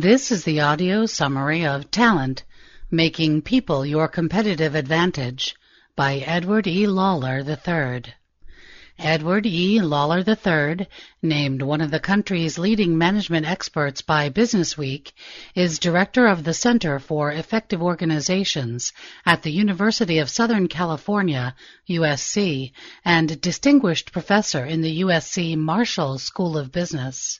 This is the audio summary of Talent Making People Your Competitive Advantage by Edward E. Lawler III. Edward E. Lawler III, named one of the country's leading management experts by Businessweek, is director of the Center for Effective Organizations at the University of Southern California, USC, and distinguished professor in the USC Marshall School of Business.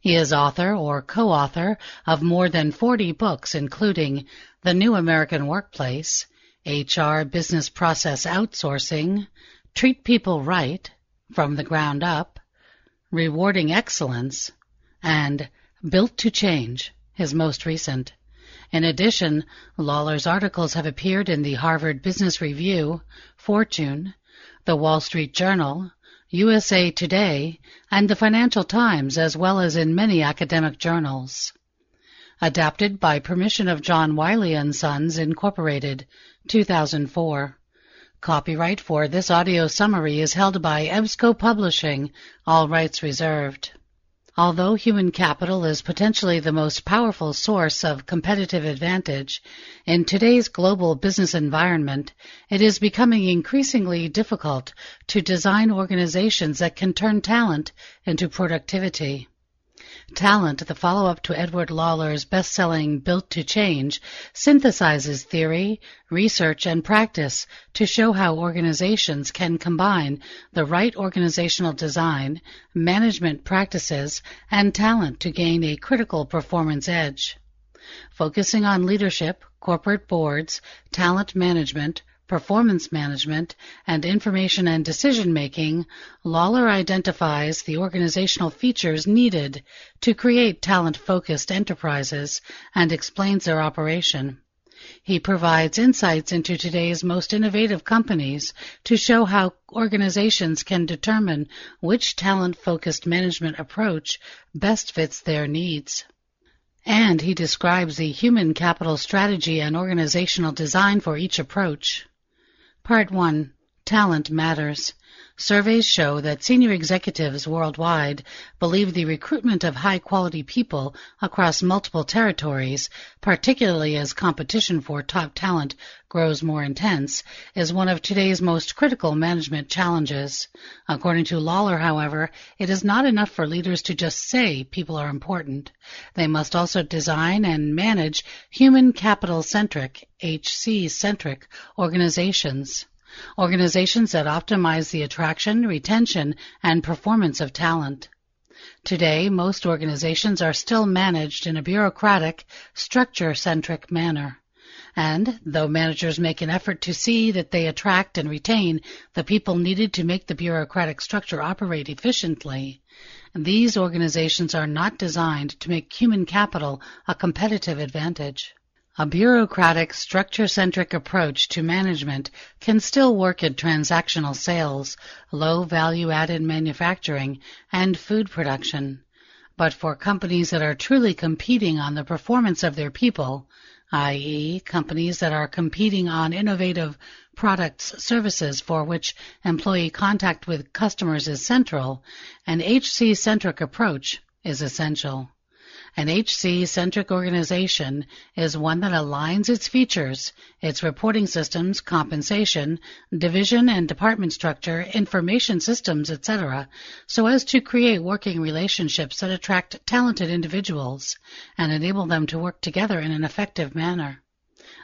He is author or co-author of more than 40 books including The New American Workplace, HR Business Process Outsourcing, Treat People Right, From the Ground Up, Rewarding Excellence, and Built to Change, his most recent. In addition, Lawler's articles have appeared in the Harvard Business Review, Fortune, the Wall Street Journal, USA Today, and the Financial Times, as well as in many academic journals. Adapted by permission of John Wiley & Sons, Incorporated, 2004. Copyright for this audio summary is held by EBSCO Publishing, all rights reserved. Although human capital is potentially the most powerful source of competitive advantage, in today's global business environment, it is becoming increasingly difficult to design organizations that can turn talent into productivity. Talent, the follow-up to Edward Lawler's best-selling Built to Change, synthesizes theory, research, and practice to show how organizations can combine the right organizational design, management practices, and talent to gain a critical performance edge. Focusing on leadership, corporate boards, talent management, performance management, and information and decision making, Lawler identifies the organizational features needed to create talent focused enterprises and explains their operation. He provides insights into today's most innovative companies to show how organizations can determine which talent focused management approach best fits their needs. And he describes the human capital strategy and organizational design for each approach. Part 1 Talent Matters. Surveys show that senior executives worldwide believe the recruitment of high quality people across multiple territories, particularly as competition for top talent grows more intense, is one of today's most critical management challenges. According to Lawler, however, it is not enough for leaders to just say people are important. They must also design and manage human capital centric, HC centric organizations. Organizations that optimize the attraction, retention, and performance of talent. Today, most organizations are still managed in a bureaucratic, structure-centric manner. And, though managers make an effort to see that they attract and retain the people needed to make the bureaucratic structure operate efficiently, these organizations are not designed to make human capital a competitive advantage. A bureaucratic, structure-centric approach to management can still work in transactional sales, low value-added manufacturing, and food production. But for companies that are truly competing on the performance of their people, i.e., companies that are competing on innovative products, services for which employee contact with customers is central, an HC-centric approach is essential. An HC-centric organization is one that aligns its features, its reporting systems, compensation, division and department structure, information systems, etc., so as to create working relationships that attract talented individuals and enable them to work together in an effective manner.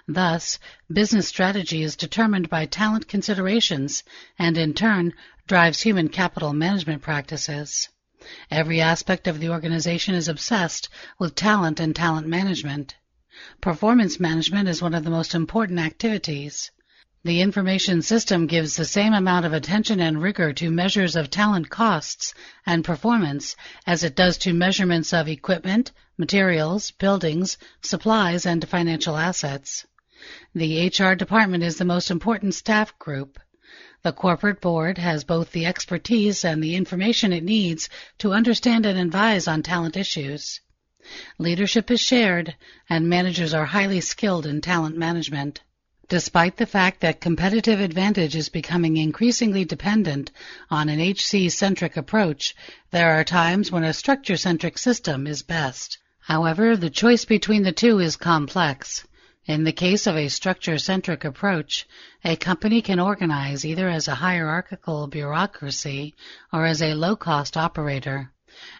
Thus, business strategy is determined by talent considerations and in turn drives human capital management practices. Every aspect of the organization is obsessed with talent and talent management. Performance management is one of the most important activities. The information system gives the same amount of attention and rigor to measures of talent costs and performance as it does to measurements of equipment, materials, buildings, supplies, and financial assets. The HR department is the most important staff group. The corporate board has both the expertise and the information it needs to understand and advise on talent issues. Leadership is shared, and managers are highly skilled in talent management. Despite the fact that competitive advantage is becoming increasingly dependent on an HC-centric approach, there are times when a structure-centric system is best. However, the choice between the two is complex. In the case of a structure-centric approach, a company can organize either as a hierarchical bureaucracy or as a low-cost operator.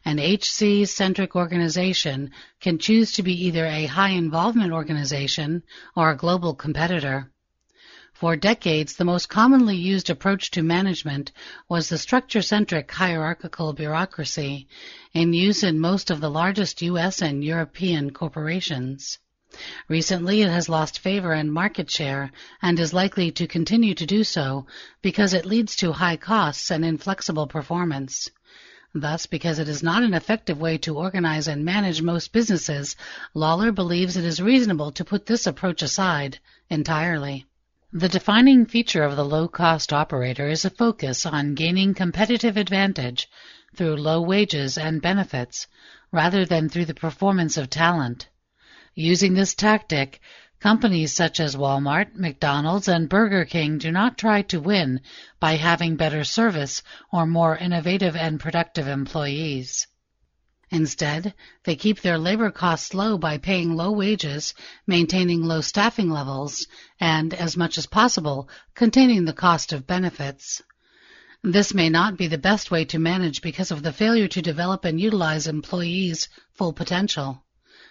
An HC-centric organization can choose to be either a high-involvement organization or a global competitor. For decades, the most commonly used approach to management was the structure-centric hierarchical bureaucracy in use in most of the largest U.S. and European corporations. Recently, it has lost favor and market share and is likely to continue to do so because it leads to high costs and inflexible performance. Thus, because it is not an effective way to organize and manage most businesses, Lawler believes it is reasonable to put this approach aside entirely. The defining feature of the low-cost operator is a focus on gaining competitive advantage through low wages and benefits, rather than through the performance of talent. Using this tactic, companies such as Walmart, McDonald's, and Burger King do not try to win by having better service or more innovative and productive employees. Instead, they keep their labor costs low by paying low wages, maintaining low staffing levels, and, as much as possible, containing the cost of benefits. This may not be the best way to manage because of the failure to develop and utilize employees' full potential.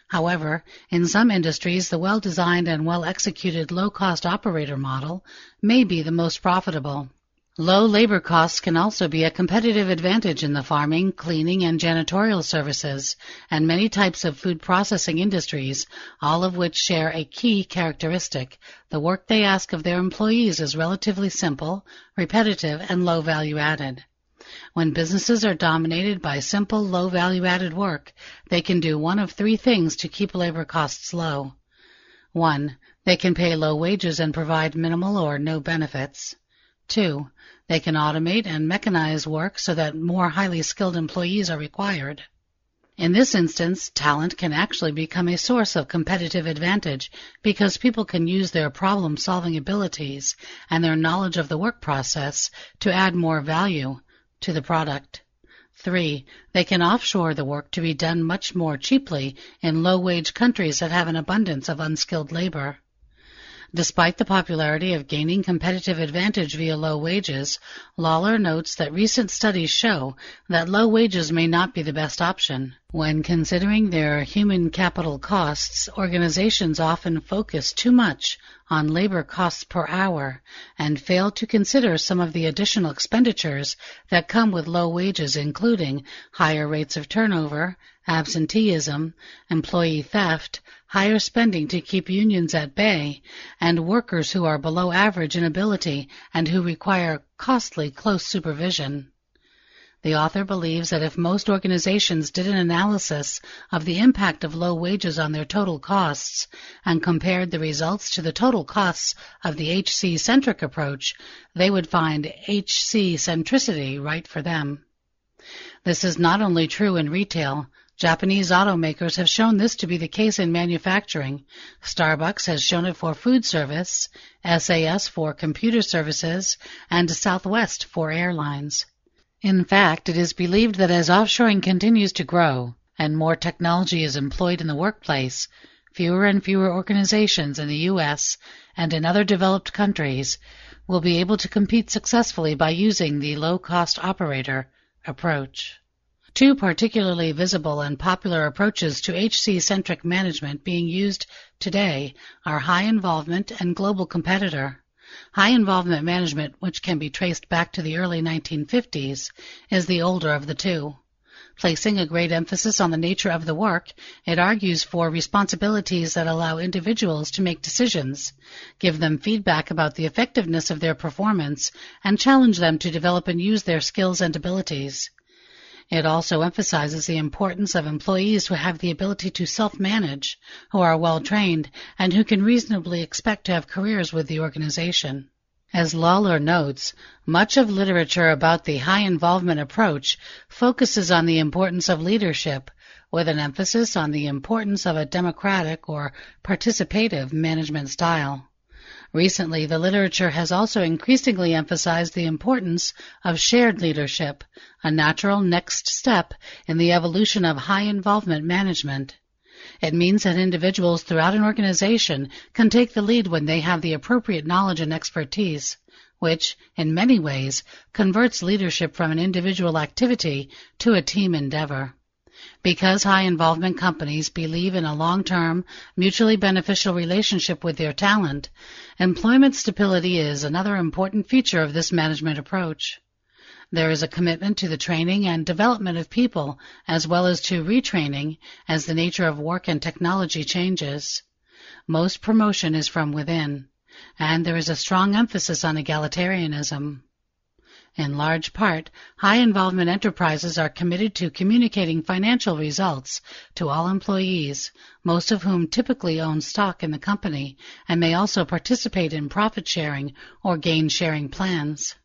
However, in some industries, the well-designed and well-executed low-cost operator model may be the most profitable. Low labor costs can also be a competitive advantage in the farming, cleaning, and janitorial services, and many types of food processing industries, all of which share a key characteristic. The work they ask of their employees is relatively simple, repetitive, and low value added. When businesses are dominated by simple, low value added work, they can do one of three things to keep labor costs low. One, they can pay low wages and provide minimal or no benefits. Two, they can automate and mechanize work so that more highly skilled employees are required. In this instance, talent can actually become a source of competitive advantage because people can use their problem solving abilities and their knowledge of the work process to add more value to the product. Three, they can offshore the work to be done much more cheaply in low wage countries that have an abundance of unskilled labor. Despite the popularity of gaining competitive advantage via low wages, Lawler notes that recent studies show that low wages may not be the best option. When considering their human capital costs, organizations often focus too much on labor costs per hour and fail to consider some of the additional expenditures that come with low wages including higher rates of turnover, absenteeism, employee theft, higher spending to keep unions at bay, and workers who are below average in ability and who require costly close supervision. The author believes that if most organizations did an analysis of the impact of low wages on their total costs and compared the results to the total costs of the HC centric approach, they would find HC centricity right for them. This is not only true in retail, Japanese automakers have shown this to be the case in manufacturing. Starbucks has shown it for food service, SAS for computer services, and Southwest for airlines. In fact, it is believed that as offshoring continues to grow and more technology is employed in the workplace, fewer and fewer organizations in the U.S. and in other developed countries will be able to compete successfully by using the low-cost operator approach. Two particularly visible and popular approaches to HC-centric management being used today are high involvement and global competitor. High involvement management, which can be traced back to the early 1950s, is the older of the two. Placing a great emphasis on the nature of the work, it argues for responsibilities that allow individuals to make decisions, give them feedback about the effectiveness of their performance, and challenge them to develop and use their skills and abilities. It also emphasizes the importance of employees who have the ability to self-manage, who are well trained, and who can reasonably expect to have careers with the organization. As Lawler notes, much of literature about the high involvement approach focuses on the importance of leadership, with an emphasis on the importance of a democratic or participative management style. Recently, the literature has also increasingly emphasized the importance of shared leadership, a natural next step in the evolution of high involvement management. It means that individuals throughout an organization can take the lead when they have the appropriate knowledge and expertise, which, in many ways, converts leadership from an individual activity to a team endeavor. Because high involvement companies believe in a long-term, mutually beneficial relationship with their talent, employment stability is another important feature of this management approach. There is a commitment to the training and development of people as well as to retraining as the nature of work and technology changes. Most promotion is from within, and there is a strong emphasis on egalitarianism. In large part, high involvement enterprises are committed to communicating financial results to all employees, most of whom typically own stock in the company and may also participate in profit sharing or gain sharing plans.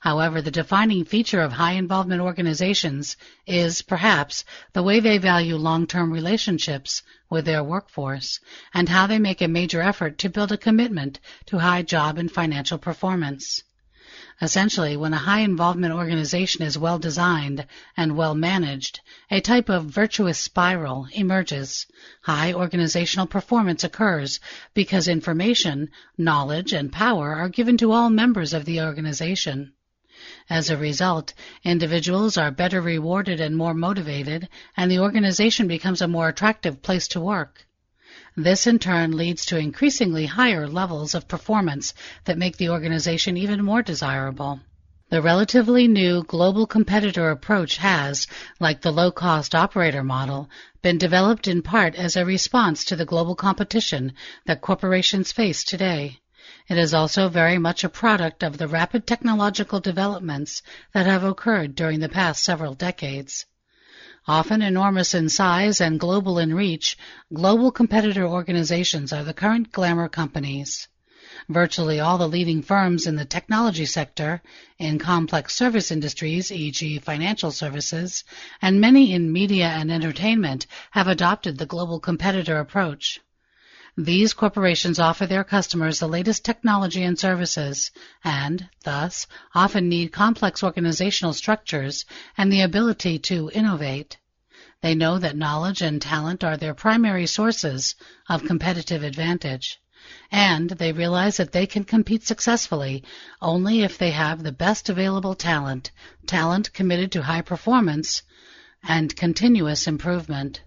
However, the defining feature of high involvement organizations is, perhaps, the way they value long-term relationships with their workforce and how they make a major effort to build a commitment to high job and financial performance. Essentially, when a high involvement organization is well designed and well managed, a type of virtuous spiral emerges. High organizational performance occurs because information, knowledge, and power are given to all members of the organization. As a result, individuals are better rewarded and more motivated, and the organization becomes a more attractive place to work. This in turn leads to increasingly higher levels of performance that make the organization even more desirable. The relatively new global competitor approach has, like the low-cost operator model, been developed in part as a response to the global competition that corporations face today. It is also very much a product of the rapid technological developments that have occurred during the past several decades. Often enormous in size and global in reach, global competitor organizations are the current glamour companies. Virtually all the leading firms in the technology sector, in complex service industries, e.g. financial services, and many in media and entertainment have adopted the global competitor approach. These corporations offer their customers the latest technology and services and, thus, often need complex organizational structures and the ability to innovate. They know that knowledge and talent are their primary sources of competitive advantage. And they realize that they can compete successfully only if they have the best available talent, talent committed to high performance and continuous improvement.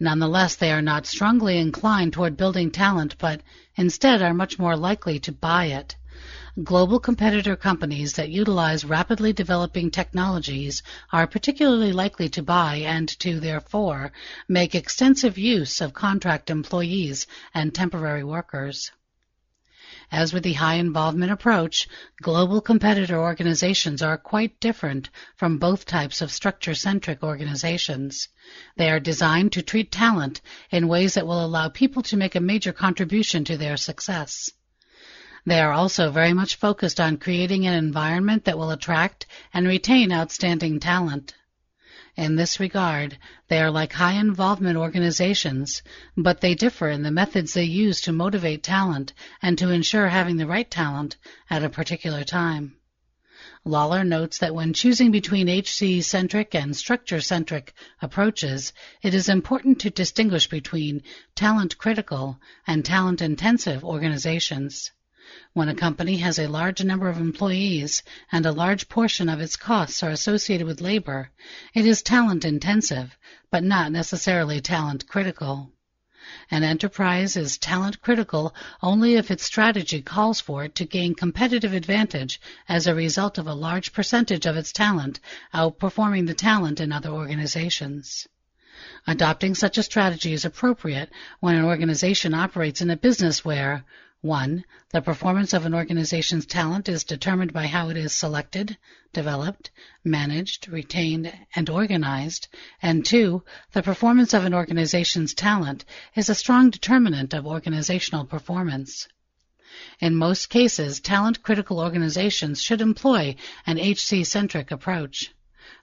Nonetheless, they are not strongly inclined toward building talent, but instead are much more likely to buy it. Global competitor companies that utilize rapidly developing technologies are particularly likely to buy and to, therefore, make extensive use of contract employees and temporary workers. As with the high involvement approach, global competitor organizations are quite different from both types of structure-centric organizations. They are designed to treat talent in ways that will allow people to make a major contribution to their success. They are also very much focused on creating an environment that will attract and retain outstanding talent. In this regard, they are like high involvement organizations, but they differ in the methods they use to motivate talent and to ensure having the right talent at a particular time. Lawler notes that when choosing between HC-centric and structure-centric approaches, it is important to distinguish between talent-critical and talent-intensive organizations. When a company has a large number of employees and a large portion of its costs are associated with labor, it is talent intensive, but not necessarily talent critical. An enterprise is talent critical only if its strategy calls for it to gain competitive advantage as a result of a large percentage of its talent outperforming the talent in other organizations. Adopting such a strategy is appropriate when an organization operates in a business where 1. The performance of an organization's talent is determined by how it is selected, developed, managed, retained, and organized. And 2. The performance of an organization's talent is a strong determinant of organizational performance. In most cases, talent-critical organizations should employ an HC-centric approach.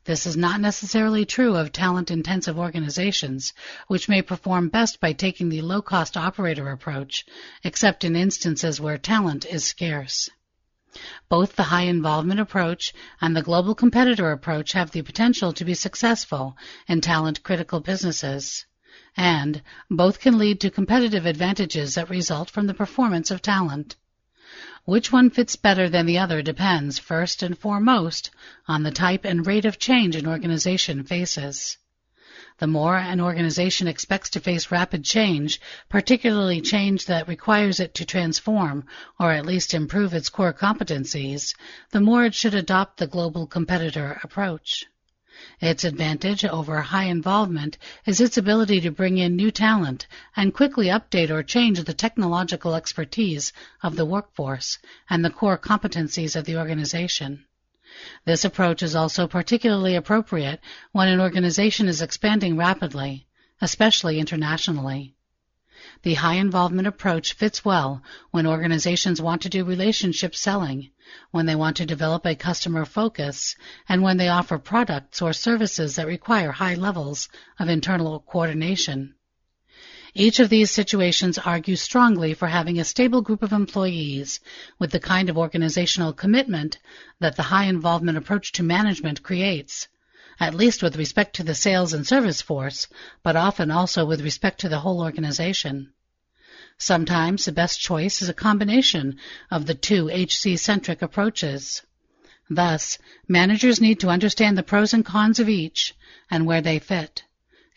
This is not necessarily true of talent-intensive organizations, which may perform best by taking the low-cost operator approach, except in instances where talent is scarce. Both the high involvement approach and the global competitor approach have the potential to be successful in talent critical businesses. and both can lead to competitive advantages that result from the performance of talent. Which one fits better than the other depends, first and foremost, on the type and rate of change an organization faces. The more an organization expects to face rapid change, particularly change that requires it to transform or at least improve its core competencies, the more it should adopt the global competitor approach. Its advantage over high involvement is its ability to bring in new talent and quickly update or change the technological expertise of the workforce and the core competencies of the organization. This approach is also particularly appropriate when an organization is expanding rapidly, especially internationally. The high involvement approach fits well when organizations want to do relationship selling, when they want to develop a customer focus, and when they offer products or services that require high levels of internal coordination. Each of these situations argues strongly for having a stable group of employees with the kind of organizational commitment that the high involvement approach to management creates, at least with respect to the sales and service force, but often also with respect to the whole organization. Sometimes the best choice is a combination of the two HC-centric approaches. Thus, managers need to understand the pros and cons of each and where they fit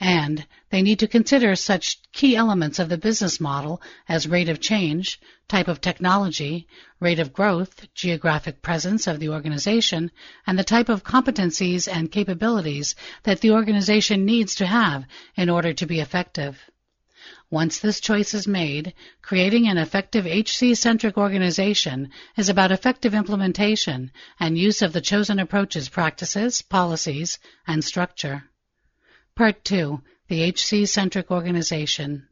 and they need to consider such key elements of the business model as rate of change, type of technology, rate of growth, geographic presence of the organization, and the type of competencies and capabilities that the organization needs to have in order to be effective. Once this choice is made, creating an effective HC-centric organization is about effective implementation and use of the chosen approaches, practices, policies, and structure. Part 2. The HC-centric organization.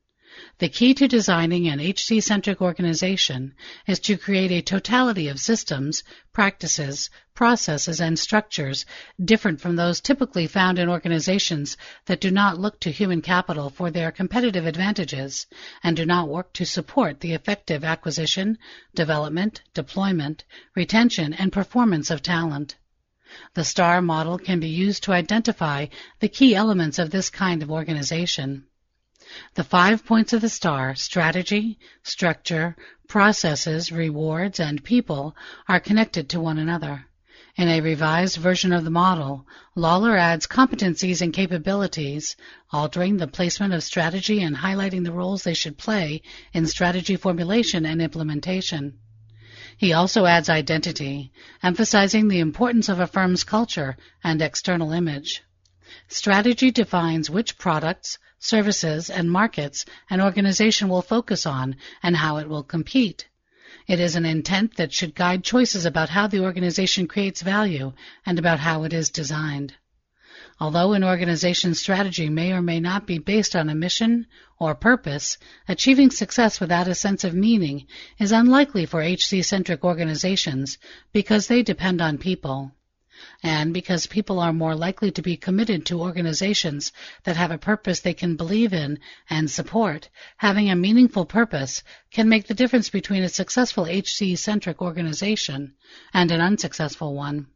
The key to designing an HC-centric organization is to create a totality of systems, practices, processes, and structures different from those typically found in organizations that do not look to human capital for their competitive advantages and do not work to support the effective acquisition, development, deployment, retention, and performance of talent. The STAR model can be used to identify the key elements of this kind of organization. The five points of the STAR, strategy, structure, processes, rewards, and people, are connected to one another. In a revised version of the model, Lawler adds competencies and capabilities, altering the placement of strategy and highlighting the roles they should play in strategy formulation and implementation. He also adds identity, emphasizing the importance of a firm's culture and external image. Strategy defines which products, services, and markets an organization will focus on and how it will compete. It is an intent that should guide choices about how the organization creates value and about how it is designed. Although an organization's strategy may or may not be based on a mission or purpose, achieving success without a sense of meaning is unlikely for HC-centric organizations because they depend on people. And because people are more likely to be committed to organizations that have a purpose they can believe in and support, having a meaningful purpose can make the difference between a successful HC-centric organization and an unsuccessful one.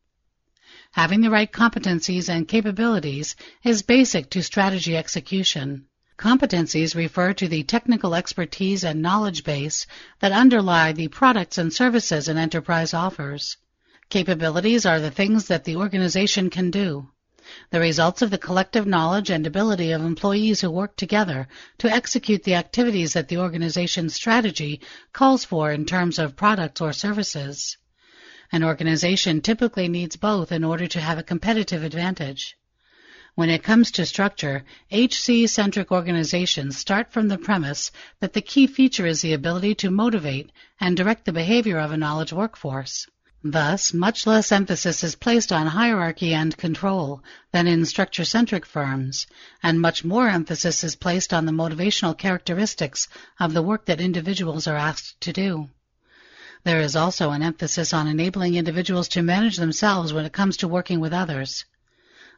Having the right competencies and capabilities is basic to strategy execution. Competencies refer to the technical expertise and knowledge base that underlie the products and services an enterprise offers. Capabilities are the things that the organization can do. The results of the collective knowledge and ability of employees who work together to execute the activities that the organization's strategy calls for in terms of products or services. An organization typically needs both in order to have a competitive advantage. When it comes to structure, HC-centric organizations start from the premise that the key feature is the ability to motivate and direct the behavior of a knowledge workforce. Thus, much less emphasis is placed on hierarchy and control than in structure-centric firms, and much more emphasis is placed on the motivational characteristics of the work that individuals are asked to do. There is also an emphasis on enabling individuals to manage themselves when it comes to working with others.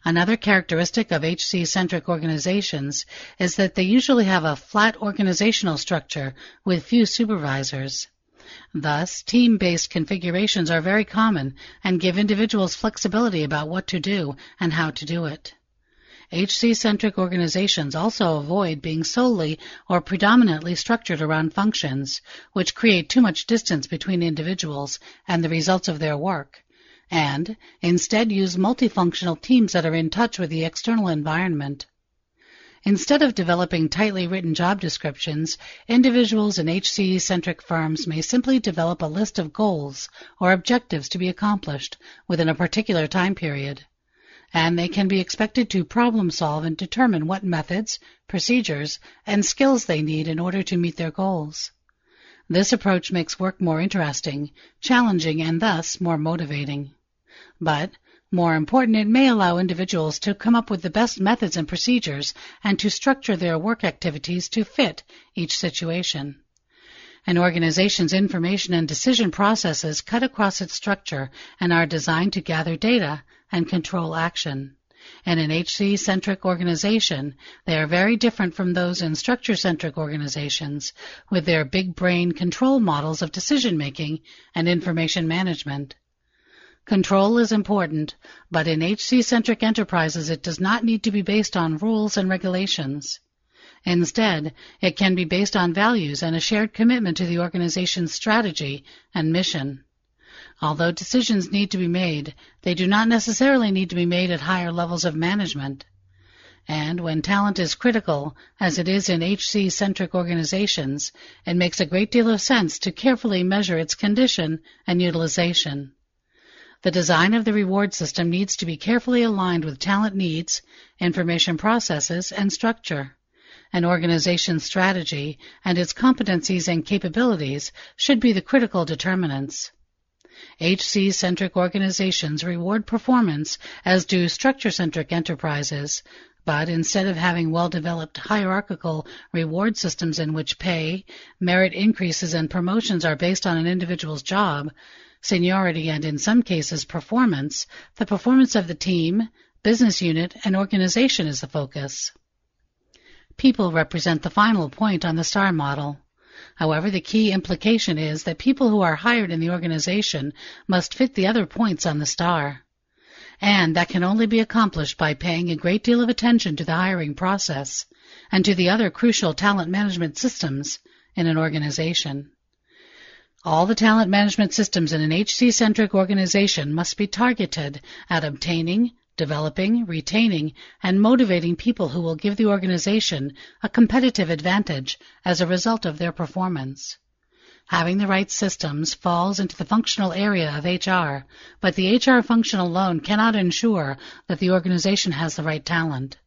Another characteristic of HC-centric organizations is that they usually have a flat organizational structure with few supervisors. Thus, team-based configurations are very common and give individuals flexibility about what to do and how to do it. HC-centric organizations also avoid being solely or predominantly structured around functions, which create too much distance between individuals and the results of their work, and instead use multifunctional teams that are in touch with the external environment. Instead of developing tightly written job descriptions, individuals in HC-centric firms may simply develop a list of goals or objectives to be accomplished within a particular time period and they can be expected to problem solve and determine what methods, procedures, and skills they need in order to meet their goals. This approach makes work more interesting, challenging, and thus more motivating. But, more important, it may allow individuals to come up with the best methods and procedures and to structure their work activities to fit each situation. An organization's information and decision processes cut across its structure and are designed to gather data, and control action. And In an HC-centric organization, they are very different from those in structure-centric organizations with their big brain control models of decision making and information management. Control is important, but in HC-centric enterprises it does not need to be based on rules and regulations. Instead, it can be based on values and a shared commitment to the organization's strategy and mission. Although decisions need to be made, they do not necessarily need to be made at higher levels of management. And when talent is critical, as it is in HC-centric organizations, it makes a great deal of sense to carefully measure its condition and utilization. The design of the reward system needs to be carefully aligned with talent needs, information processes, and structure. An organization's strategy and its competencies and capabilities should be the critical determinants. HC-centric organizations reward performance as do structure-centric enterprises, but instead of having well-developed hierarchical reward systems in which pay, merit increases, and promotions are based on an individual's job, seniority, and in some cases performance, the performance of the team, business unit, and organization is the focus. People represent the final point on the STAR model. However, the key implication is that people who are hired in the organization must fit the other points on the star. And that can only be accomplished by paying a great deal of attention to the hiring process and to the other crucial talent management systems in an organization. All the talent management systems in an HC-centric organization must be targeted at obtaining, developing, retaining, and motivating people who will give the organization a competitive advantage as a result of their performance. Having the right systems falls into the functional area of HR, but the HR function alone cannot ensure that the organization has the right talent.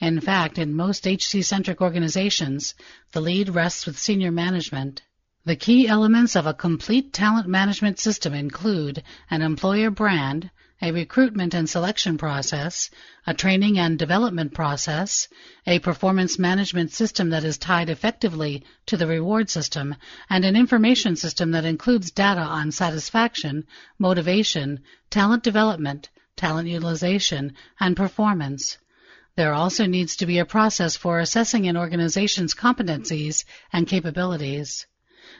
In fact, in most HC-centric organizations, the lead rests with senior management. The key elements of a complete talent management system include an employer brand, a recruitment and selection process, a training and development process, a performance management system that is tied effectively to the reward system, and an information system that includes data on satisfaction, motivation, talent development, talent utilization, and performance. There also needs to be a process for assessing an organization's competencies and capabilities.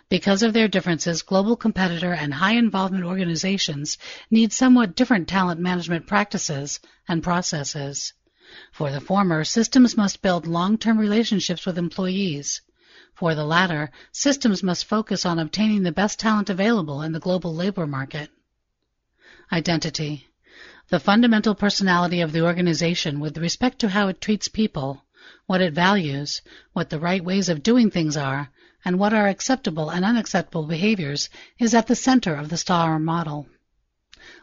Because of their differences, global competitor and high involvement organizations need somewhat different talent management practices and processes. For the former, systems must build long-term relationships with employees. For the latter, systems must focus on obtaining the best talent available in the global labor market. Identity. The fundamental personality of the organization with respect to how it treats people, what it values, what the right ways of doing things are, and what are acceptable and unacceptable behaviors is at the center of the STAR model.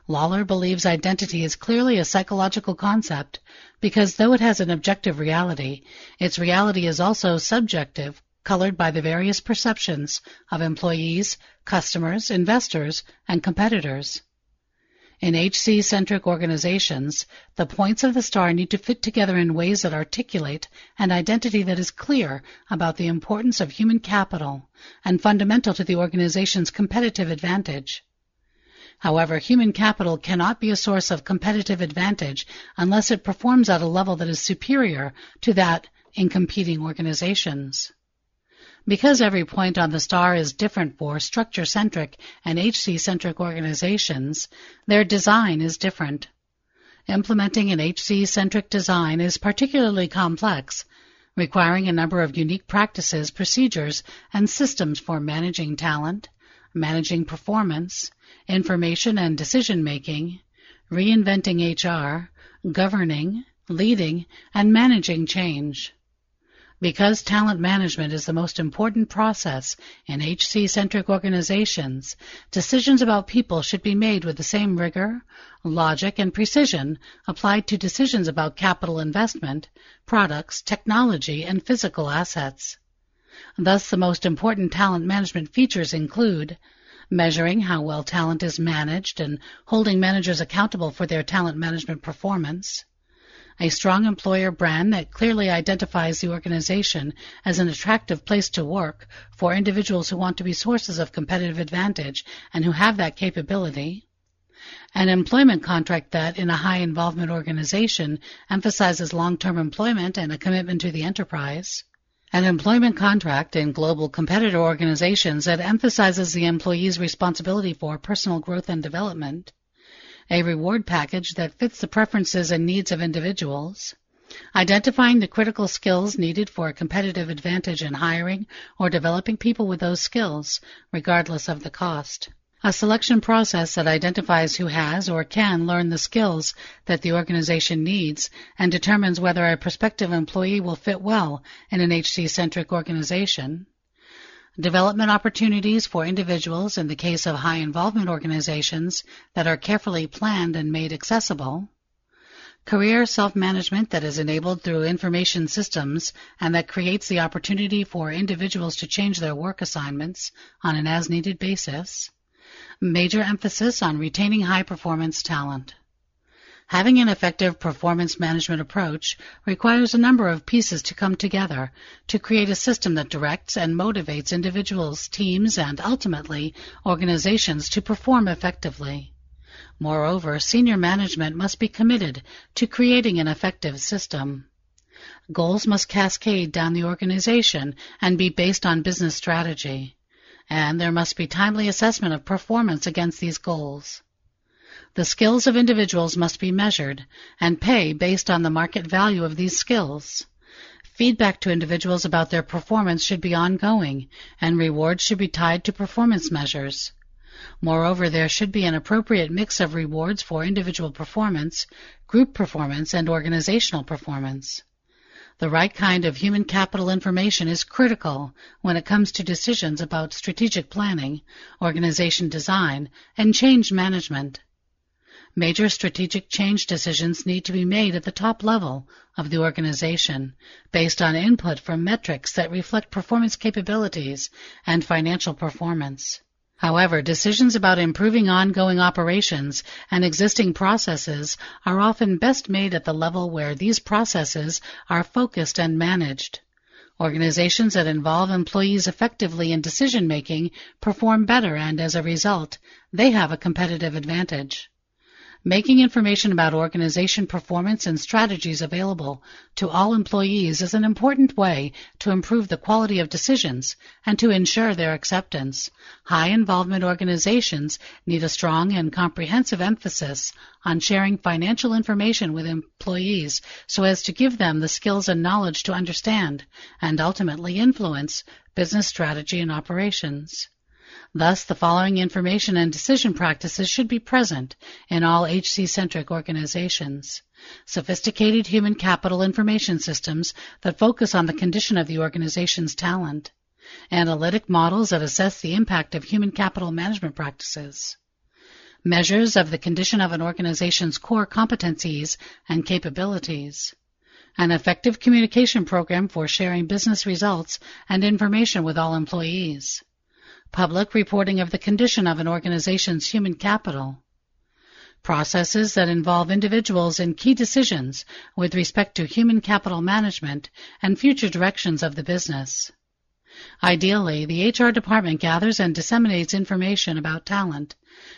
Lawler believes identity is clearly a psychological concept because though it has an objective reality, its reality is also subjective, colored by the various perceptions of employees, customers, investors, and competitors. In HC-centric organizations, the points of the star need to fit together in ways that articulate an identity that is clear about the importance of human capital and fundamental to the organization's competitive advantage. However, human capital cannot be a source of competitive advantage unless it performs at a level that is superior to that in competing organizations. Because every point on the star is different for structure-centric and HC-centric organizations, their design is different. Implementing an HC-centric design is particularly complex, requiring a number of unique practices, procedures, and systems for managing talent, managing performance, information and decision making, reinventing HR, governing, leading, and managing change. Because talent management is the most important process in HC-centric organizations, decisions about people should be made with the same rigor, logic, and precision applied to decisions about capital investment, products, technology, and physical assets. Thus, the most important talent management features include measuring how well talent is managed and holding managers accountable for their talent management performance, a strong employer brand that clearly identifies the organization as an attractive place to work for individuals who want to be sources of competitive advantage and who have that capability. An employment contract that, in a high involvement organization, emphasizes long-term employment and a commitment to the enterprise. An employment contract in global competitor organizations that emphasizes the employee's responsibility for personal growth and development a reward package that fits the preferences and needs of individuals, identifying the critical skills needed for a competitive advantage in hiring or developing people with those skills, regardless of the cost. A selection process that identifies who has or can learn the skills that the organization needs and determines whether a prospective employee will fit well in an HC-centric organization development opportunities for individuals in the case of high involvement organizations that are carefully planned and made accessible, career self-management that is enabled through information systems and that creates the opportunity for individuals to change their work assignments on an as-needed basis, major emphasis on retaining high-performance talent. Having an effective performance management approach requires a number of pieces to come together to create a system that directs and motivates individuals, teams, and ultimately organizations to perform effectively. Moreover, senior management must be committed to creating an effective system. Goals must cascade down the organization and be based on business strategy. And there must be timely assessment of performance against these goals. The skills of individuals must be measured and pay based on the market value of these skills. Feedback to individuals about their performance should be ongoing, and rewards should be tied to performance measures. Moreover, there should be an appropriate mix of rewards for individual performance, group performance, and organizational performance. The right kind of human capital information is critical when it comes to decisions about strategic planning, organization design, and change management. Major strategic change decisions need to be made at the top level of the organization based on input from metrics that reflect performance capabilities and financial performance. However, decisions about improving ongoing operations and existing processes are often best made at the level where these processes are focused and managed. Organizations that involve employees effectively in decision making perform better and as a result, they have a competitive advantage. Making information about organization performance and strategies available to all employees is an important way to improve the quality of decisions and to ensure their acceptance. High involvement organizations need a strong and comprehensive emphasis on sharing financial information with employees so as to give them the skills and knowledge to understand and ultimately influence business strategy and operations. Thus, the following information and decision practices should be present in all HC-centric organizations. Sophisticated human capital information systems that focus on the condition of the organization's talent. Analytic models that assess the impact of human capital management practices. Measures of the condition of an organization's core competencies and capabilities an effective communication program for sharing business results and information with all employees, public reporting of the condition of an organization's human capital, processes that involve individuals in key decisions with respect to human capital management and future directions of the business. Ideally, the HR department gathers and disseminates information about talent,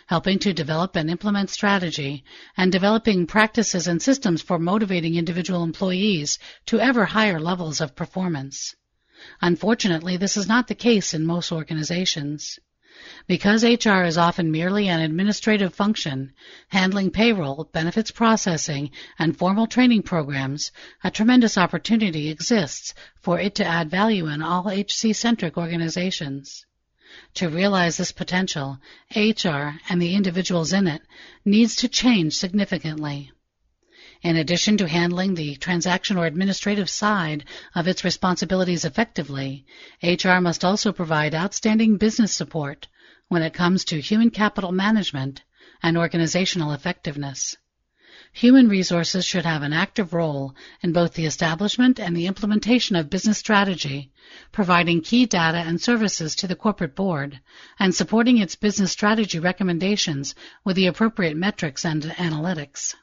helping to develop and implement strategy, and developing practices and systems for motivating individual employees to ever higher levels of performance. Unfortunately, this is not the case in most organizations. Because HR is often merely an administrative function, handling payroll, benefits processing, and formal training programs, a tremendous opportunity exists for it to add value in all HC-centric organizations. To realize this potential, HR and the individuals in it needs to change significantly. In addition to handling the transaction or administrative side of its responsibilities effectively, HR must also provide outstanding business support when it comes to human capital management and organizational effectiveness. Human resources should have an active role in both the establishment and the implementation of business strategy, providing key data and services to the corporate board, and supporting its business strategy recommendations with the appropriate metrics and analytics.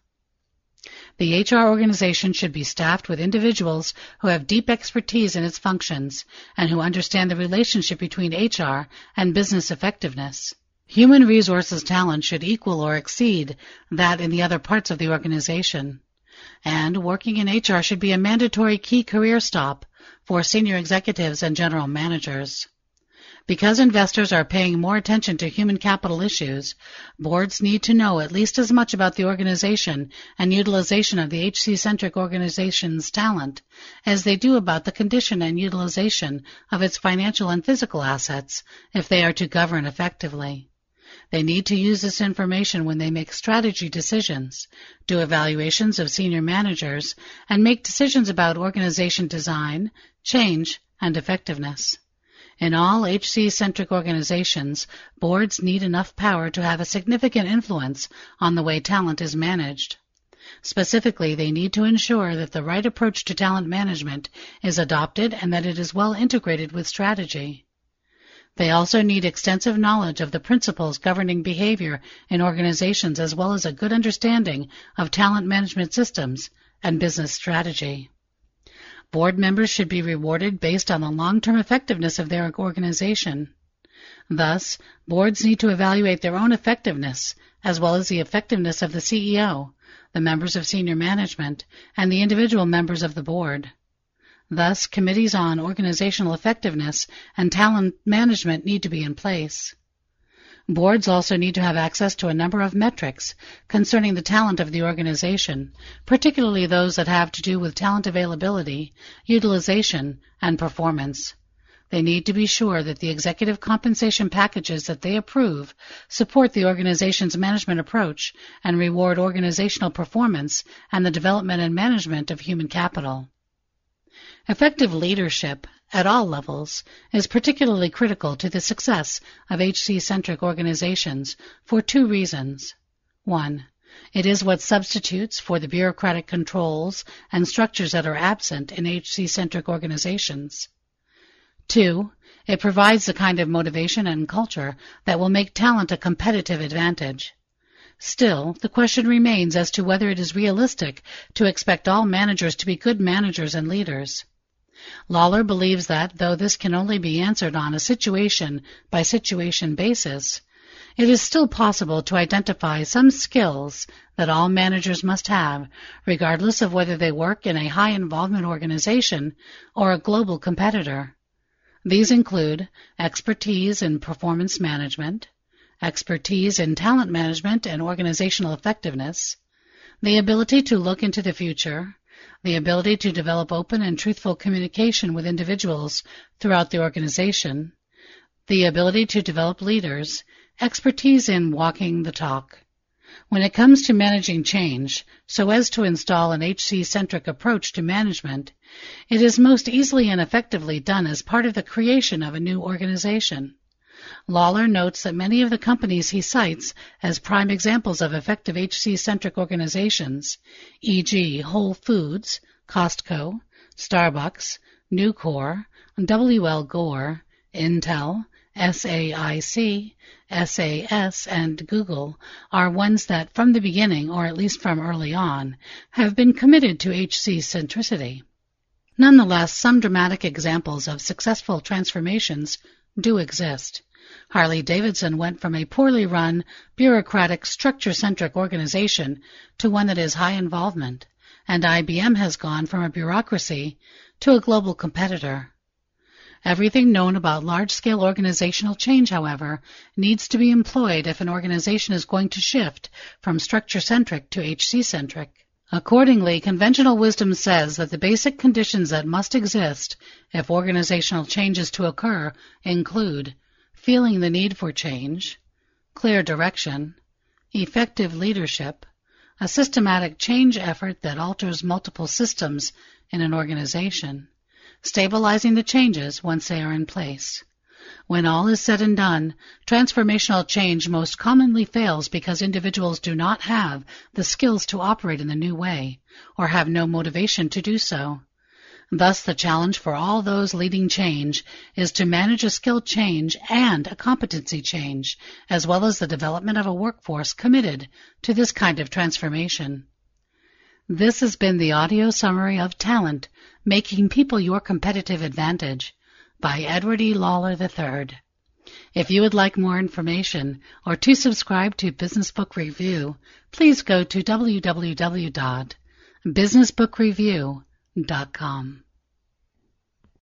The HR organization should be staffed with individuals who have deep expertise in its functions and who understand the relationship between HR and business effectiveness. Human resources talent should equal or exceed that in the other parts of the organization. And working in HR should be a mandatory key career stop for senior executives and general managers. Because investors are paying more attention to human capital issues, boards need to know at least as much about the organization and utilization of the HC-centric organization's talent as they do about the condition and utilization of its financial and physical assets if they are to govern effectively. They need to use this information when they make strategy decisions, do evaluations of senior managers, and make decisions about organization design, change, and effectiveness. In all HC-centric organizations, boards need enough power to have a significant influence on the way talent is managed. Specifically, they need to ensure that the right approach to talent management is adopted and that it is well integrated with strategy. They also need extensive knowledge of the principles governing behavior in organizations as well as a good understanding of talent management systems and business strategy. Board members should be rewarded based on the long-term effectiveness of their organization. Thus, boards need to evaluate their own effectiveness, as well as the effectiveness of the CEO, the members of senior management, and the individual members of the board. Thus, committees on organizational effectiveness and talent management need to be in place. Boards also need to have access to a number of metrics concerning the talent of the organization, particularly those that have to do with talent availability, utilization, and performance. They need to be sure that the executive compensation packages that they approve support the organization's management approach and reward organizational performance and the development and management of human capital. Effective leadership at all levels is particularly critical to the success of HC-centric organizations for two reasons. One, it is what substitutes for the bureaucratic controls and structures that are absent in HC-centric organizations. Two, it provides the kind of motivation and culture that will make talent a competitive advantage. Still, the question remains as to whether it is realistic to expect all managers to be good managers and leaders. Lawler believes that, though this can only be answered on a situation by situation basis, it is still possible to identify some skills that all managers must have, regardless of whether they work in a high involvement organization or a global competitor. These include expertise in performance management, expertise in talent management and organizational effectiveness, the ability to look into the future, the ability to develop open and truthful communication with individuals throughout the organization, the ability to develop leaders, expertise in walking the talk. When it comes to managing change, so as to install an HC-centric approach to management, it is most easily and effectively done as part of the creation of a new organization. Lawler notes that many of the companies he cites as prime examples of effective HC-centric organizations, e.g. Whole Foods, Costco, Starbucks, Nucor, W.L. Gore, Intel, SAIC, SAS, and Google are ones that from the beginning, or at least from early on, have been committed to HC centricity. Nonetheless, some dramatic examples of successful transformations do exist. Harley Davidson went from a poorly run, bureaucratic, structure-centric organization to one that is high involvement, and IBM has gone from a bureaucracy to a global competitor. Everything known about large-scale organizational change, however, needs to be employed if an organization is going to shift from structure-centric to HC-centric. Accordingly, conventional wisdom says that the basic conditions that must exist if organizational change is to occur include feeling the need for change, clear direction, effective leadership, a systematic change effort that alters multiple systems in an organization, stabilizing the changes once they are in place. When all is said and done, transformational change most commonly fails because individuals do not have the skills to operate in the new way, or have no motivation to do so. Thus, the challenge for all those leading change is to manage a skill change and a competency change, as well as the development of a workforce committed to this kind of transformation. This has been the audio summary of Talent, Making People Your Competitive Advantage by Edward E. Lawler III. If you would like more information or to subscribe to Business Book Review, please go to www.businessbookreview.com dot com.